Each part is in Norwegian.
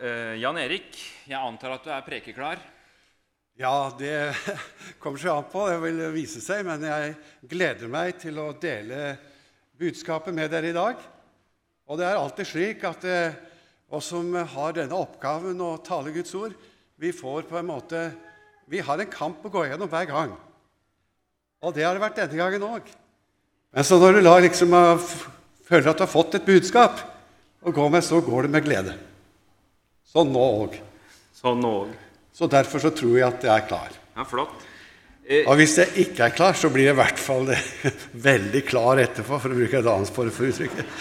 Eh, Jan Erik, jeg antar at du er prekeklar? Ja, det kommer seg an på. Det vil vise seg. Men jeg gleder meg til å dele budskapet med dere i dag. Og det er alltid slik at eh, oss som har denne oppgaven å tale Guds ord, vi får på en måte Vi har en kamp å gå gjennom hver gang. Og det har det vært denne gangen òg. Men så når du liksom, føler at du har fått et budskap å gå med, så går det med glede. Sånn nå òg. Sånn òg. Så derfor så tror jeg at jeg er klar. Ja, flott. Eh, Og hvis jeg ikke er klar, så blir jeg i hvert fall veldig klar etterpå, for å bruke et annet form for uttrykket.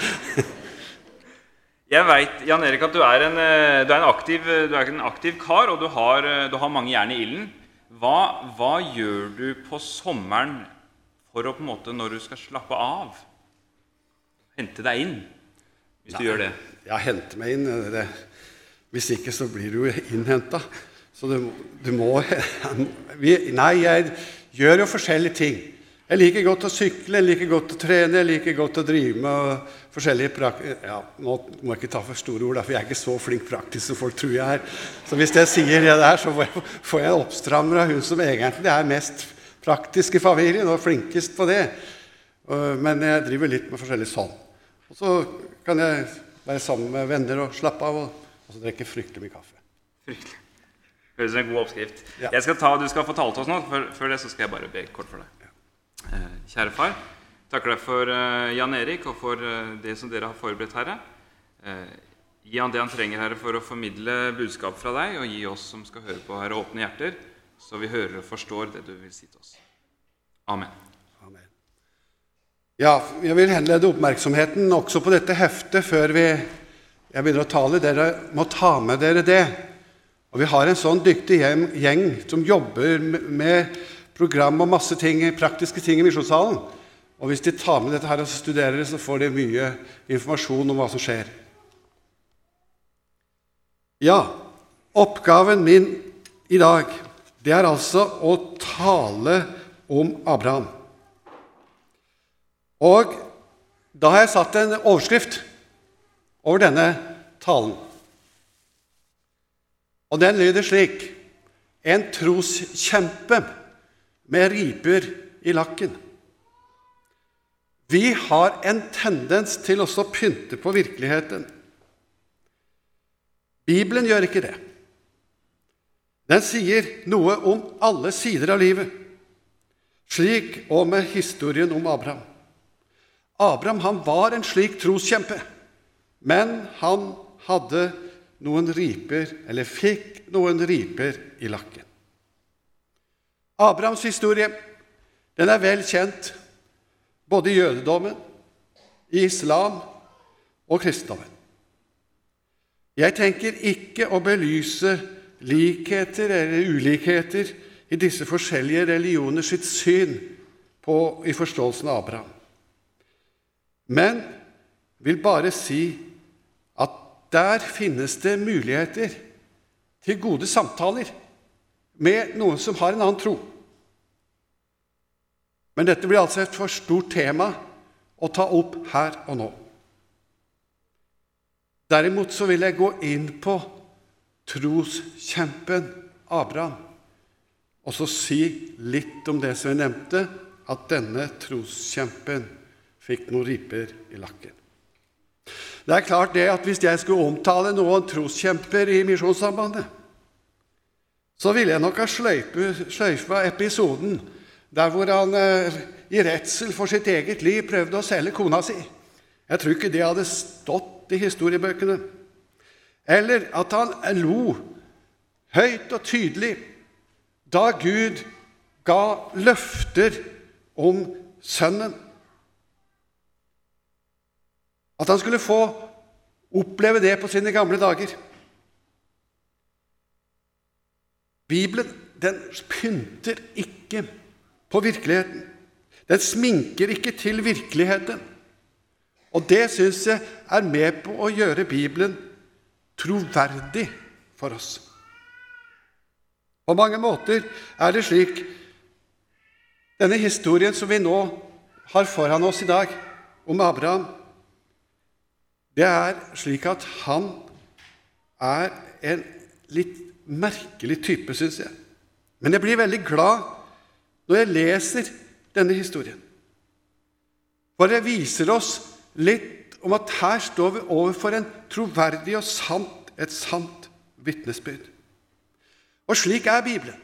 jeg veit, Jan Erik, at du er, en, eh, du, er en aktiv, du er en aktiv kar, og du har, eh, du har mange jern i ilden. Hva, hva gjør du på sommeren for å på en måte, når du skal slappe av, hente deg inn? Hvis du gjør det. Ja, hente meg inn. Det, hvis ikke så blir du jo innhenta. Så du, du må Nei, jeg gjør jo forskjellige ting. Jeg liker godt å sykle, jeg liker godt å trene, jeg liker godt å drive med forskjellige prak... Ja, nå må jeg ikke ta for store ord, for jeg er ikke så flink praktisk som folk tror jeg er. Så hvis jeg sier det der, så får jeg en oppstrammer av hun som egentlig er mest praktisk i familien og flinkest på det. Men jeg driver litt med forskjellig sånn. Og så kan jeg være sammen med venner og slappe av, og så drikke fryktelig mye kaffe. Fryktelig. Høres ut som en god oppskrift. Ja. Jeg skal ta, Du skal få tale til oss nå. Før, før det så skal jeg bare be kort for deg. Ja. kjære far, takker deg for eh, Jan Erik og for eh, det som dere har forberedt, Herre. Eh, gi han det han trenger, Herre, for å formidle budskap fra deg, og gi oss som skal høre på, Herre, åpne hjerter, så vi hører og forstår det du vil si til oss. Amen. Amen. Ja, jeg vil henlede oppmerksomheten også på dette heftet før vi, jeg begynner å tale. Dere må ta med dere det. Og Vi har en sånn dyktig gjeng, som jobber med program og masse ting, praktiske ting i Misjonssalen. Og Hvis de tar med dette her og studerer det, så får de mye informasjon om hva som skjer. Ja, oppgaven min i dag, det er altså å tale om Abraham. Og da har jeg satt en overskrift over denne talen. Og den lyder slik En troskjempe med riper i lakken. Vi har en tendens til også å pynte på virkeligheten. Bibelen gjør ikke det. Den sier noe om alle sider av livet, slik og med historien om Abraham. Abraham han var en slik troskjempe, men han hadde noen riper, eller fikk noen riper i lakken. Abrahams historie den er vel kjent både i jødedommen, i islam og kristendommen. Jeg tenker ikke å belyse likheter eller ulikheter i disse forskjellige religioner sitt syn på, i forståelsen av Abraham men vil bare si der finnes det muligheter til gode samtaler med noen som har en annen tro. Men dette blir altså et for stort tema å ta opp her og nå. Derimot så vil jeg gå inn på troskjempen Abraham, og så si litt om det som jeg nevnte, at denne troskjempen fikk noen riper i lakken. Det er klart det at Hvis jeg skulle omtale noen troskjemper i Misjonssambandet, så ville jeg nok ha sløyfa episoden der hvor han eh, i redsel for sitt eget liv prøvde å selge kona si. Jeg tror ikke det hadde stått i historiebøkene. Eller at han lo høyt og tydelig da Gud ga løfter om sønnen. At han skulle få oppleve det på sine gamle dager. Bibelen den pynter ikke på virkeligheten. Den sminker ikke til virkeligheten. Og det syns jeg er med på å gjøre Bibelen troverdig for oss. På mange måter er det slik Denne historien som vi nå har foran oss i dag, om Abraham, det er slik at han er en litt merkelig type, syns jeg. Men jeg blir veldig glad når jeg leser denne historien. For det viser oss litt om at her står vi overfor en troverdig og sant, et sant vitnesbyrd. Og slik er Bibelen.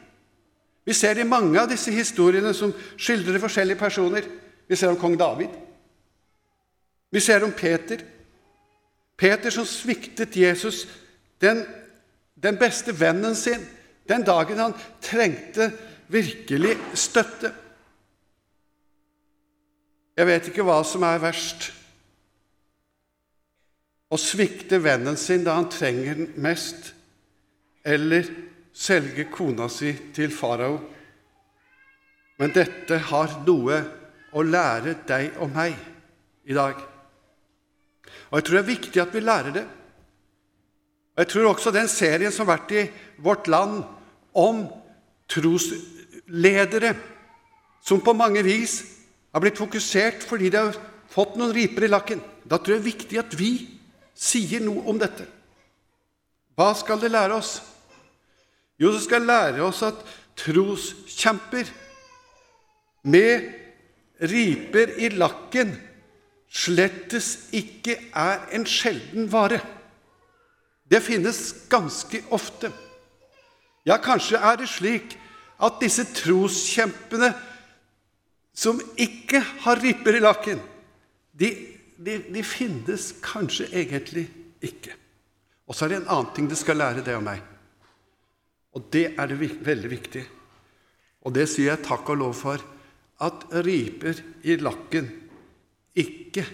Vi ser det i mange av disse historiene som skildrer forskjellige personer. Vi ser om kong David. Vi ser om Peter. Peter som sviktet Jesus, den, den beste vennen sin, den dagen han trengte virkelig støtte. Jeg vet ikke hva som er verst. Å svikte vennen sin da han trenger den mest, eller selge kona si til farao. Men dette har noe å lære deg og meg i dag. Og jeg tror det er viktig at vi lærer det. Og Jeg tror også den serien som har vært i Vårt Land om trosledere, som på mange vis har blitt fokusert fordi de har fått noen riper i lakken, da tror jeg det er viktig at vi sier noe om dette. Hva skal det lære oss? Jo, det skal lære oss at troskjemper med riper i lakken slettes ikke er en sjelden vare. Det finnes ganske ofte. Ja, kanskje er det slik at disse troskjempene som ikke har ripper i lakken, de, de, de finnes kanskje egentlig ikke. Og så er det en annen ting det skal lære deg og meg. Og det er det veldig viktig. Og det sier jeg takk og lov for. At riper i lakken ikke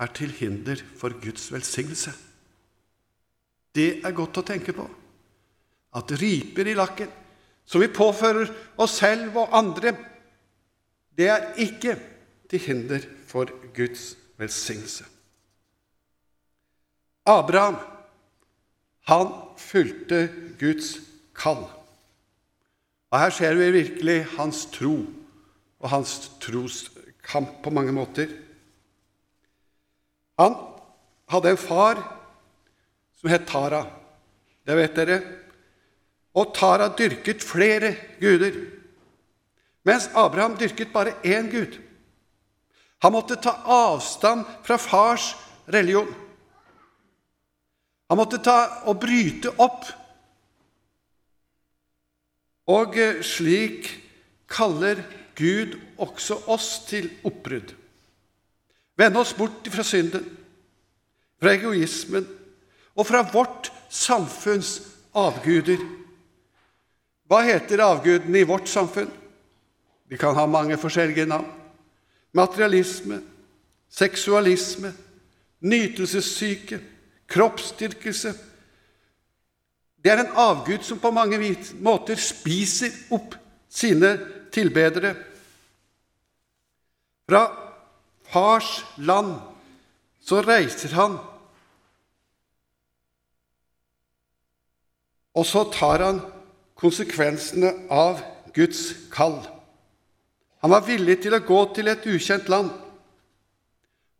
er til hinder for Guds velsignelse. Det er godt å tenke på. At riper i lakken, som vi påfører oss selv og andre, det er ikke til hinder for Guds velsignelse. Abraham, han fulgte Guds kall. Og Her ser vi virkelig hans tro og hans troskamp på mange måter. Han hadde en far som het Tara. Det vet dere. Og Tara dyrket flere guder, mens Abraham dyrket bare én gud. Han måtte ta avstand fra fars religion. Han måtte ta og bryte opp. Og slik kaller Gud også oss til oppbrudd. Vende oss bort fra synden, fra egoismen og fra vårt samfunns avguder. Hva heter avgudene i vårt samfunn? De kan ha mange forskjellige navn. Materialisme, seksualisme, nytelsessyke, kroppsstyrkelse. Det er en avgud som på mange måter spiser opp sine tilbedere. Fra fars land, så reiser han. Og så tar han konsekvensene av Guds kall. Han var villig til å gå til et ukjent land.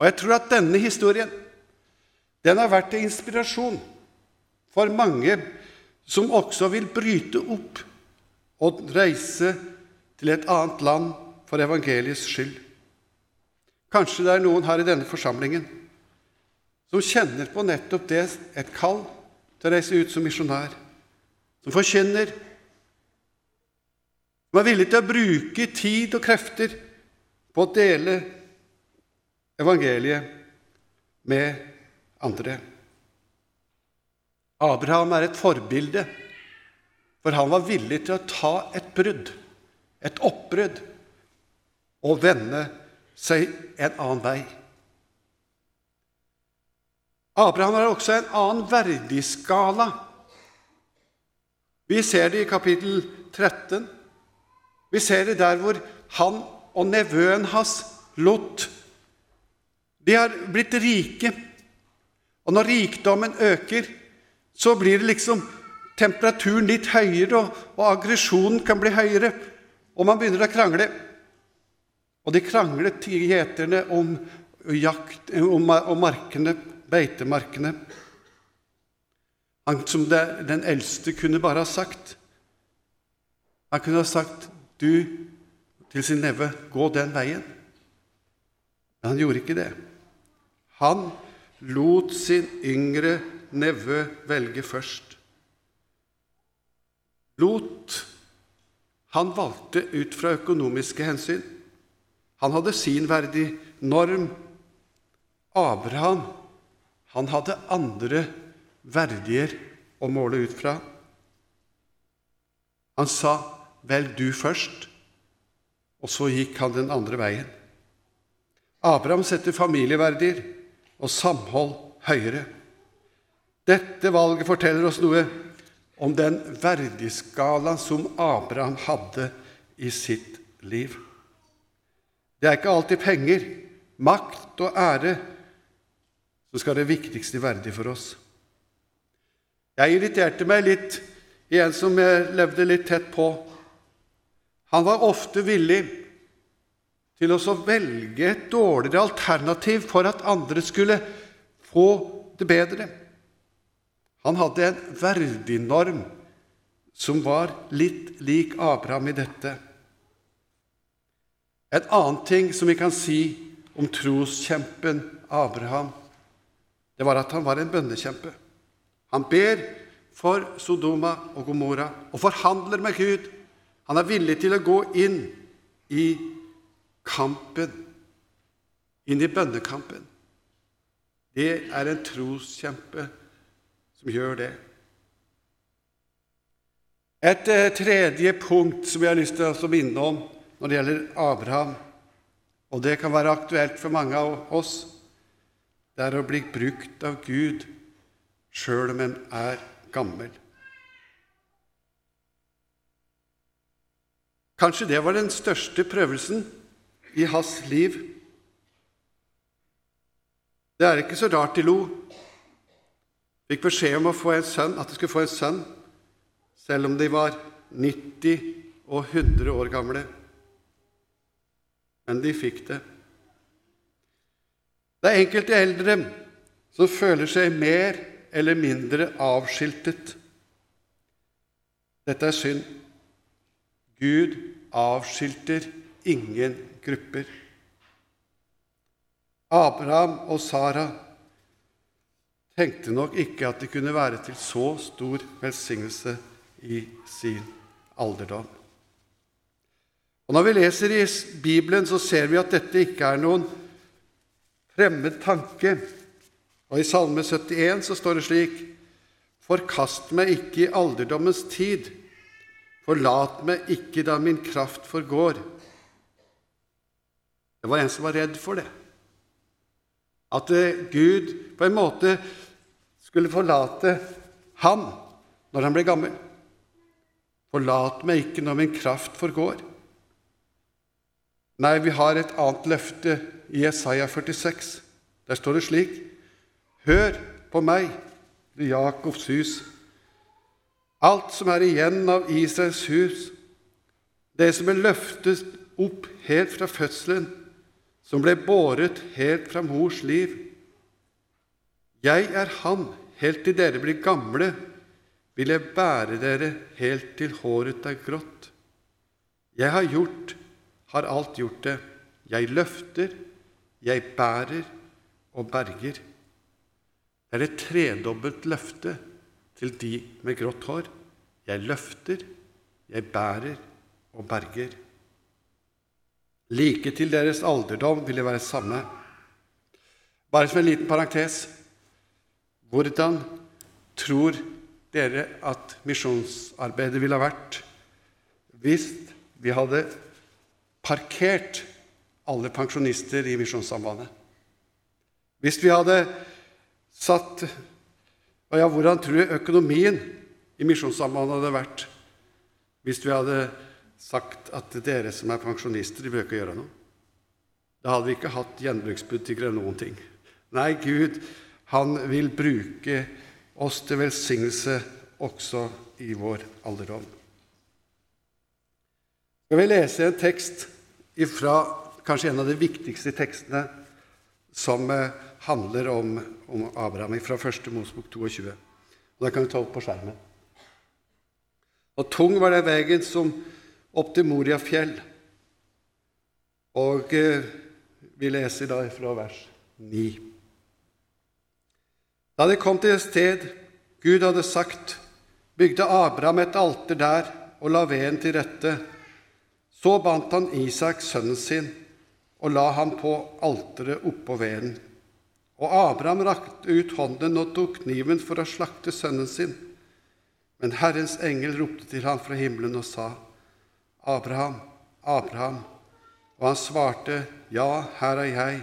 Og jeg tror at denne historien den har vært til inspirasjon for mange som også vil bryte opp og reise til et annet land for evangeliets skyld. Kanskje det er noen her i denne forsamlingen som kjenner på nettopp det, et kall til å reise ut som misjonær, som forkynner, som er villig til å bruke tid og krefter på å dele evangeliet med andre. Abraham er et forbilde, for han var villig til å ta et brudd, et oppbrudd, og vende seg en annen vei. Abraham har også en annen verdiskala. Vi ser det i kapittel 13. Vi ser det der hvor han og nevøen hans, Lot, de har blitt rike. Og når rikdommen øker, så blir det liksom temperaturen litt høyere, og, og aggresjonen kan bli høyere, og man begynner å krangle. Og de kranglet, gjeterne, om, jakt, om, om markene, beitemarkene. Han som det, den eldste kunne bare ha sagt. Han kunne ha sagt du til sin neve, gå den veien. Men han gjorde ikke det. Han lot sin yngre neve velge først. Lot Han valgte ut fra økonomiske hensyn. Han hadde sin verdig norm. Abraham, han hadde andre verdier å måle ut fra. Han sa 'velg du først', og så gikk han den andre veien. Abraham setter familieverdier og samhold høyere. Dette valget forteller oss noe om den verdiskalaen som Abraham hadde i sitt liv. Det er ikke alltid penger, makt og ære som skal det viktigste verdig for oss. Jeg irriterte meg litt i en som jeg levde litt tett på. Han var ofte villig til å velge et dårligere alternativ for at andre skulle få det bedre. Han hadde en verdinorm som var litt lik Abraham i dette. En annen ting som vi kan si om troskjempen Abraham, det var at han var en bønnekjempe. Han ber for Sodoma og Gomorra og forhandler med Gud. Han er villig til å gå inn i kampen, inn i bønnekampen. Det er en troskjempe som gjør det. Et eh, tredje punkt som jeg har lyst til å minne om når det gjelder Abraham, og det kan være aktuelt for mange av oss, det er å bli brukt av Gud sjøl om en er gammel. Kanskje det var den største prøvelsen i hans liv. Det er ikke så rart de lo fikk beskjed om sønn, at de skulle få en sønn, selv om de var 90 og 100 år gamle. Men de fikk det. Det er enkelte eldre som føler seg mer eller mindre avskiltet. Dette er synd. Gud avskilter ingen grupper. Abraham og Sara tenkte nok ikke at de kunne være til så stor velsignelse i sin alderdom. Og Når vi leser i Bibelen, så ser vi at dette ikke er noen fremmed tanke. Og I Salme 71 så står det slik.: Forkast meg ikke i alderdommens tid, forlat meg ikke da min kraft forgår. Det var en som var redd for det. At eh, Gud på en måte skulle forlate han når han ble gammel. Forlat meg ikke når min kraft forgår. Nei, vi har et annet løfte i Jesaja 46. Der står det slik.: Hør på meg, du Jakobs hus, alt som er igjen av Israels hus, det som er løftet opp helt fra fødselen, som ble båret helt fra mors liv. Jeg er Han, helt til dere blir gamle, vil jeg bære dere helt til håret er grått. Jeg har gjort, har alt gjort det. Jeg løfter, jeg bærer og berger. Det er et tredobbelt løfte til de med grått hår. Jeg løfter, jeg bærer og berger. Like til deres alderdom vil det være samme. Bare som en liten parentes hvordan tror dere at misjonsarbeidet ville ha vært hvis vi hadde parkert alle pensjonister i Misjonssambandet? Hvis vi hadde satt og ja, Hvordan tror du økonomien i Misjonssambandet hadde vært hvis vi hadde sagt at dere som er pensjonister, de bør ikke gjøre noe? Da hadde vi ikke hatt gjenbruksbutikker eller noen ting. Nei, Gud han vil bruke oss til velsignelse også i vår alderdom. Skal vil lese en tekst fra kanskje en av de viktigste tekstene som eh, handler om, om Abraham, fra 1. Mosbok 22. Og Den kan vi ta opp på skjermen. Og tung var den veien som opp til Moriafjell. Og eh, vi leser da fra vers 9. Da de kom til et sted Gud hadde sagt, bygde Abraham et alter der og la veden til rette. Så bandt han Isak, sønnen sin, og la ham på alteret oppå veden. Og Abraham rakte ut hånden og tok kniven for å slakte sønnen sin. Men Herrens engel ropte til ham fra himmelen og sa, Abraham, Abraham. Og han svarte, Ja, her er jeg.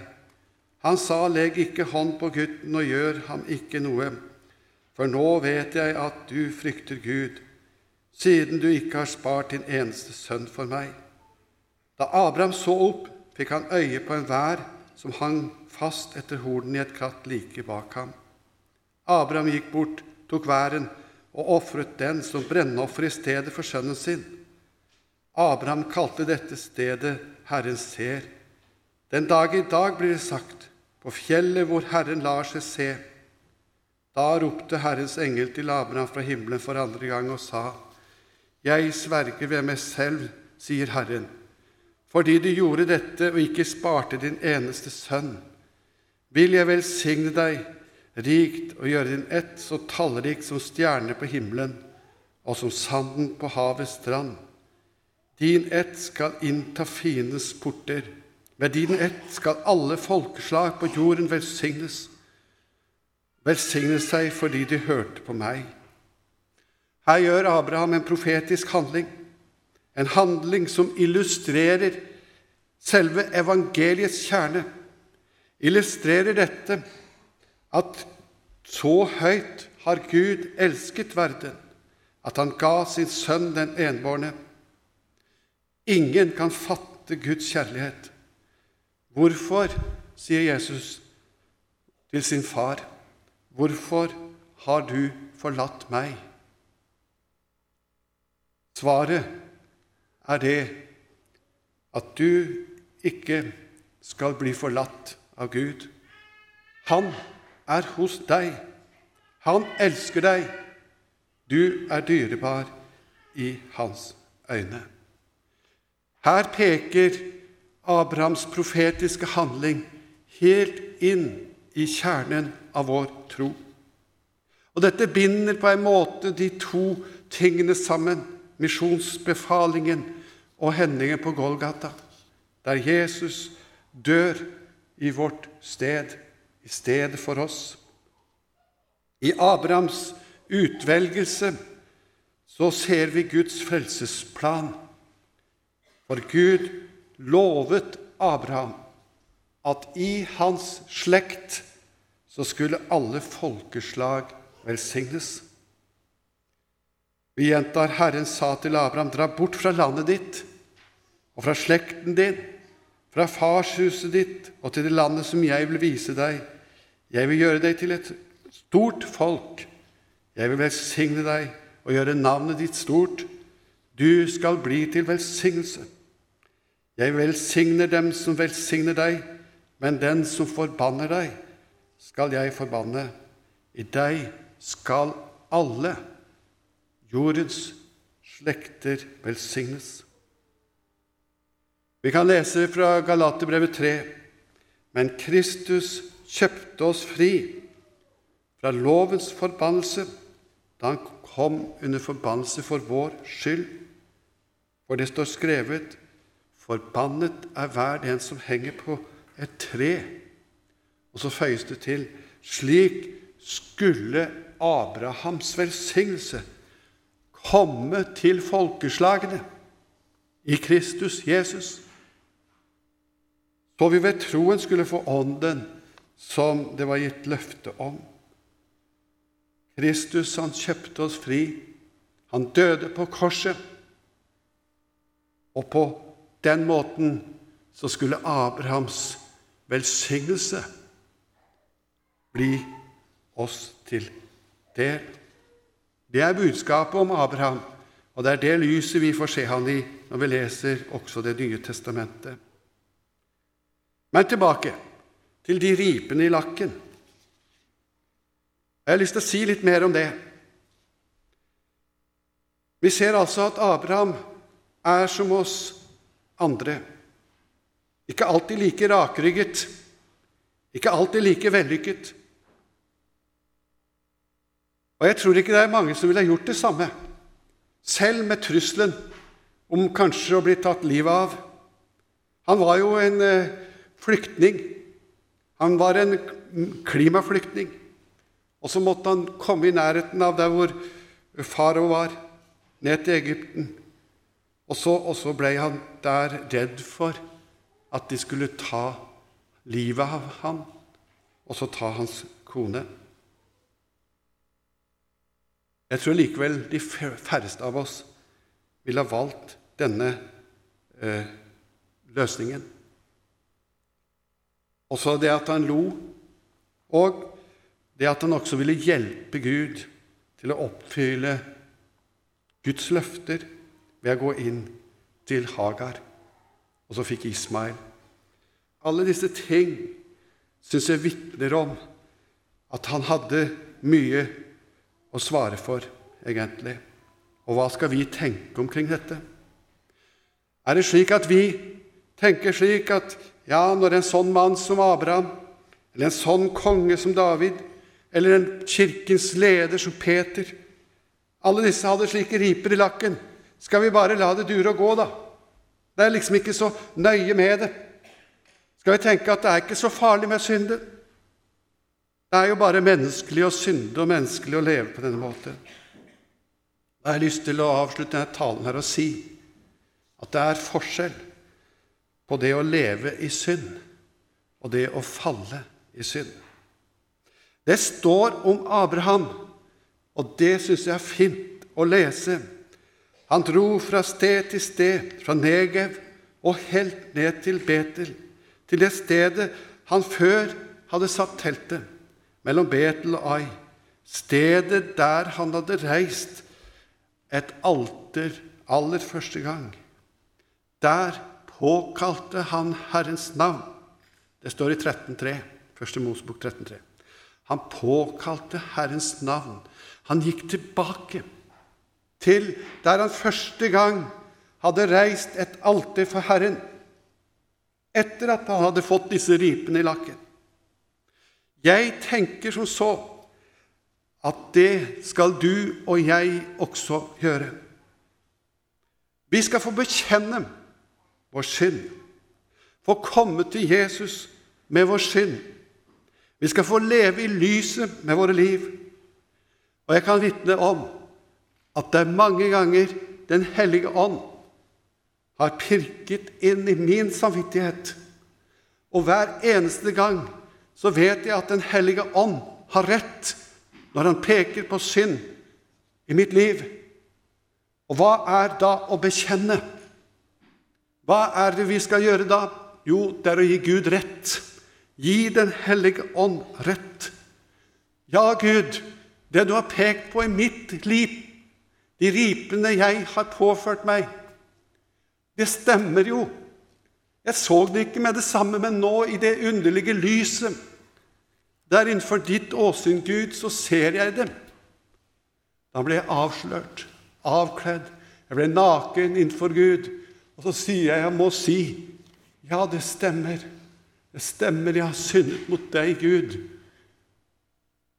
Han sa, Legg ikke hånd på gutten og gjør ham ikke noe, for nå vet jeg at du frykter Gud, siden du ikke har spart din eneste sønn for meg. Da Abraham så opp, fikk han øye på en vær som hang fast etter hornene i et kratt like bak ham. Abraham gikk bort, tok væren og ofret den som brennoffer i stedet for sønnen sin. Abraham kalte dette stedet Herren ser. Den dag i dag blir det sagt, på fjellet hvor Herren lar seg se. Da ropte Herrens engel til Abraham fra himmelen for andre gang og sa, Jeg sverger ved meg selv, sier Herren, fordi du gjorde dette og ikke sparte din eneste sønn, vil jeg velsigne deg rikt og gjøre din ett så tallrik som stjerner på himmelen og som sanden på havets strand. Din ett skal innta fiendens porter. Ved din ett skal alle folkeslag på jorden velsignes. Velsigne seg fordi de hørte på meg. Her gjør Abraham en profetisk handling, en handling som illustrerer selve evangeliets kjerne. Illustrerer dette at så høyt har Gud elsket verden, at han ga sin sønn den enbårne. Ingen kan fatte Guds kjærlighet. Hvorfor, sier Jesus til sin far, hvorfor har du forlatt meg? Svaret er det at du ikke skal bli forlatt av Gud. Han er hos deg. Han elsker deg. Du er dyrebar i hans øyne. Her peker Abrahams profetiske handling helt inn i kjernen av vår tro. Og dette binder på en måte de to tingene sammen, misjonsbefalingen og hendingen på Golgata, der Jesus dør i vårt sted, i stedet for oss. I Abrahams utvelgelse så ser vi Guds frelsesplan. For Gud lovet Abraham at i hans slekt så skulle alle folkeslag velsignes. Vi gjentar Herren sa til Abraham, dra bort fra landet ditt og fra slekten din, fra farshuset ditt og til det landet som jeg vil vise deg. Jeg vil gjøre deg til et stort folk. Jeg vil velsigne deg og gjøre navnet ditt stort. Du skal bli til velsignelse. Jeg velsigner dem som velsigner deg, men den som forbanner deg, skal jeg forbanne. I deg skal alle jordens slekter velsignes. Vi kan lese fra Galaterbrevet 3.: Men Kristus kjøpte oss fri fra lovens forbannelse da han kom under forbannelse for vår skyld. For det står skrevet:" Forbannet er hver den som henger på et tre. Og så føyes det til slik skulle Abrahams velsignelse komme til folkeslagene i Kristus Jesus. Så vi ved troen skulle få Ånden som det var gitt løfte om. Kristus, han kjøpte oss fri. Han døde på korset. Og på den måten så skulle Abrahams velsignelse bli oss til del. Det er budskapet om Abraham, og det er det lyset vi får se han i når vi leser også Det nye testamentet. Men tilbake til de ripene i lakken. Jeg har lyst til å si litt mer om det. Vi ser altså at Abraham er som oss andre. Ikke alltid like rakrygget, ikke alltid like vellykket. Og jeg tror ikke det er mange som ville gjort det samme, selv med trusselen om kanskje å bli tatt livet av. Han var jo en eh, flyktning. Han var en klimaflyktning. Og så måtte han komme i nærheten av der hvor farao var, ned til Egypten. Og så, og så ble han der redd for at de skulle ta livet av ham, og så ta hans kone. Jeg tror likevel de færreste av oss ville ha valgt denne eh, løsningen. Også det at han lo, og det at han også ville hjelpe Gud til å oppfylle Guds løfter ved å gå inn til Hagar. Og så fikk Ismail. Alle disse ting syns jeg vitner om at han hadde mye å svare for, egentlig. Og hva skal vi tenke omkring dette? Er det slik at vi tenker slik at ja, når en sånn mann som Abraham, eller en sånn konge som David, eller en kirkens leder som Peter Alle disse hadde slike riper i lakken. Skal vi bare la det dure og gå, da? Det er liksom ikke så nøye med det. Skal vi tenke at det er ikke så farlig med synde? Det er jo bare menneskelig å synde og menneskelig å leve på denne måten. Jeg har lyst til å avslutte denne talen her og si at det er forskjell på det å leve i synd og det å falle i synd. Det står om Abraham, og det syns jeg er fint å lese. Han dro fra sted til sted, fra Negev og helt ned til Betel, til det stedet han før hadde satt teltet, mellom Betel og Ai, stedet der han hadde reist et alter aller første gang. Der påkalte han Herrens navn. Det står i 13.3, første Mosebok 13.3. Han påkalte Herrens navn. Han gikk tilbake til der han første gang hadde reist et alter for Herren, etter at han hadde fått disse ripene i lakken. Jeg tenker som så at det skal du og jeg også gjøre. Vi skal få bekjenne vår synd, få komme til Jesus med vår synd vi skal få leve i lyset med våre liv. Og jeg kan vitne om at det er mange ganger Den hellige ånd har pirket inn i min samvittighet. Og hver eneste gang så vet jeg at Den hellige ånd har rett når han peker på synd i mitt liv. Og hva er da å bekjenne? Hva er det vi skal gjøre da? Jo, det er å gi Gud rett. Gi Den hellige ånd rett. Ja, Gud, det du har pekt på i mitt liv, de ripene jeg har påført meg, det stemmer jo. Jeg så det ikke med det samme, men nå, i det underlige lyset der innenfor ditt åsyn, Gud, så ser jeg det. Da ble jeg avslørt, avkledd. Jeg ble naken innenfor Gud. Og så sier jeg, jeg må si, ja, det stemmer. Det stemmer, jeg har syndet mot deg, Gud.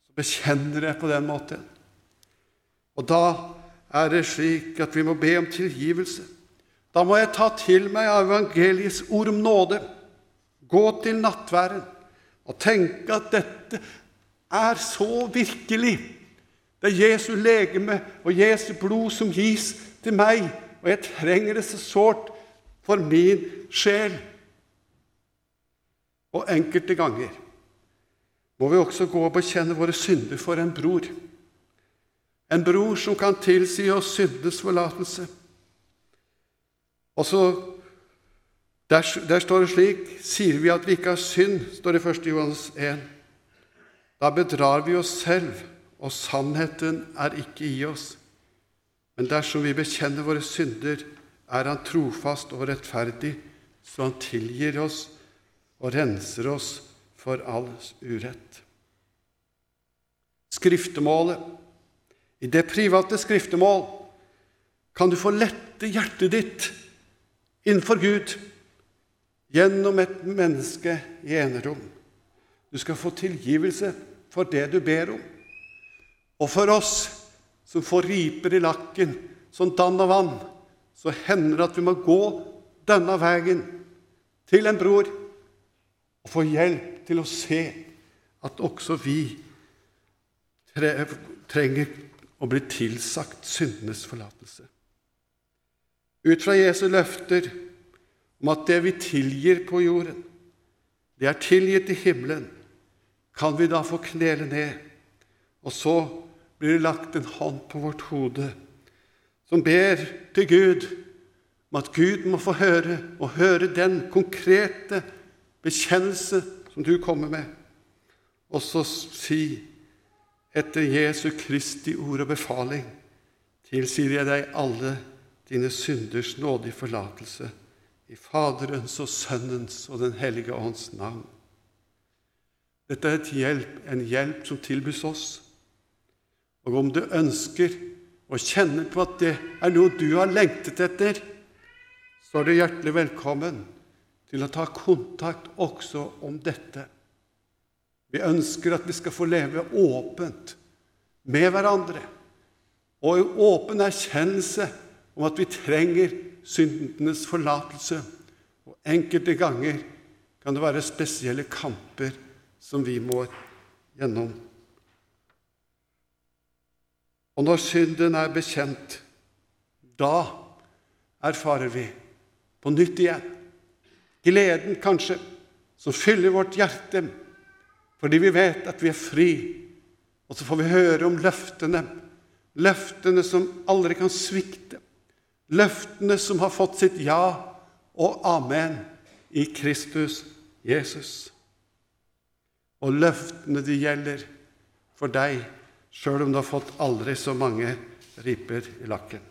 Så bekjenner jeg på den måten. Og da er det slik at vi må be om tilgivelse. Da må jeg ta til meg evangeliets ord om nåde, gå til nattværen og tenke at dette er så virkelig. Det er Jesu legeme og Jesu blod som gis til meg, og jeg trenger det så sårt for min sjel. Og enkelte ganger må vi også gå og bekjenne våre synder for en bror. En bror som kan tilsi oss syndenes forlatelse. Og så, der, der, står det slik Sier vi at vi ikke har synd, står det i 1. Johans 1. Da bedrar vi oss selv, og sannheten er ikke i oss. Men dersom vi bekjenner våre synder, er Han trofast og rettferdig, så Han tilgir oss og renser oss for all urett. Skriftemålet. I det private skriftemål kan du få lette hjertet ditt innenfor Gud gjennom et menneske i enerom. Du skal få tilgivelse for det du ber om. Og for oss som får riper i lakken som dann og vann, så hender det at vi må gå denne veien til en bror og få hjelp til å se at også vi trenger å bli tilsagt syndenes forlatelse. Ut fra Jesu løfter om at det vi tilgir på jorden, det er tilgitt i himmelen, kan vi da få knele ned. Og så blir det lagt en hånd på vårt hode som ber til Gud om at Gud må få høre, og høre den konkrete bekjennelse som du kommer med, og så si etter Jesu Kristi ord og befaling tilsier jeg deg alle dine synders nådige forlatelse i Faderens og Sønnens og Den hellige ånds navn. Dette er hjelp, en hjelp som tilbys oss. Og om du ønsker og kjenner på at det er noe du har lengtet etter, så er du hjertelig velkommen til å ta kontakt også om dette. Vi ønsker at vi skal få leve åpent med hverandre og i åpen erkjennelse om at vi trenger syndenes forlatelse. Og enkelte ganger kan det være spesielle kamper som vi må gjennom. Og når synden er bekjent, da erfarer vi på nytt igjen gleden, kanskje, som fyller vårt hjerte fordi vi vet at vi er fri. Og så får vi høre om løftene, løftene som aldri kan svikte. Løftene som har fått sitt ja og amen i Kristus Jesus. Og løftene de gjelder for deg, sjøl om du har fått aldri så mange riper i lakken.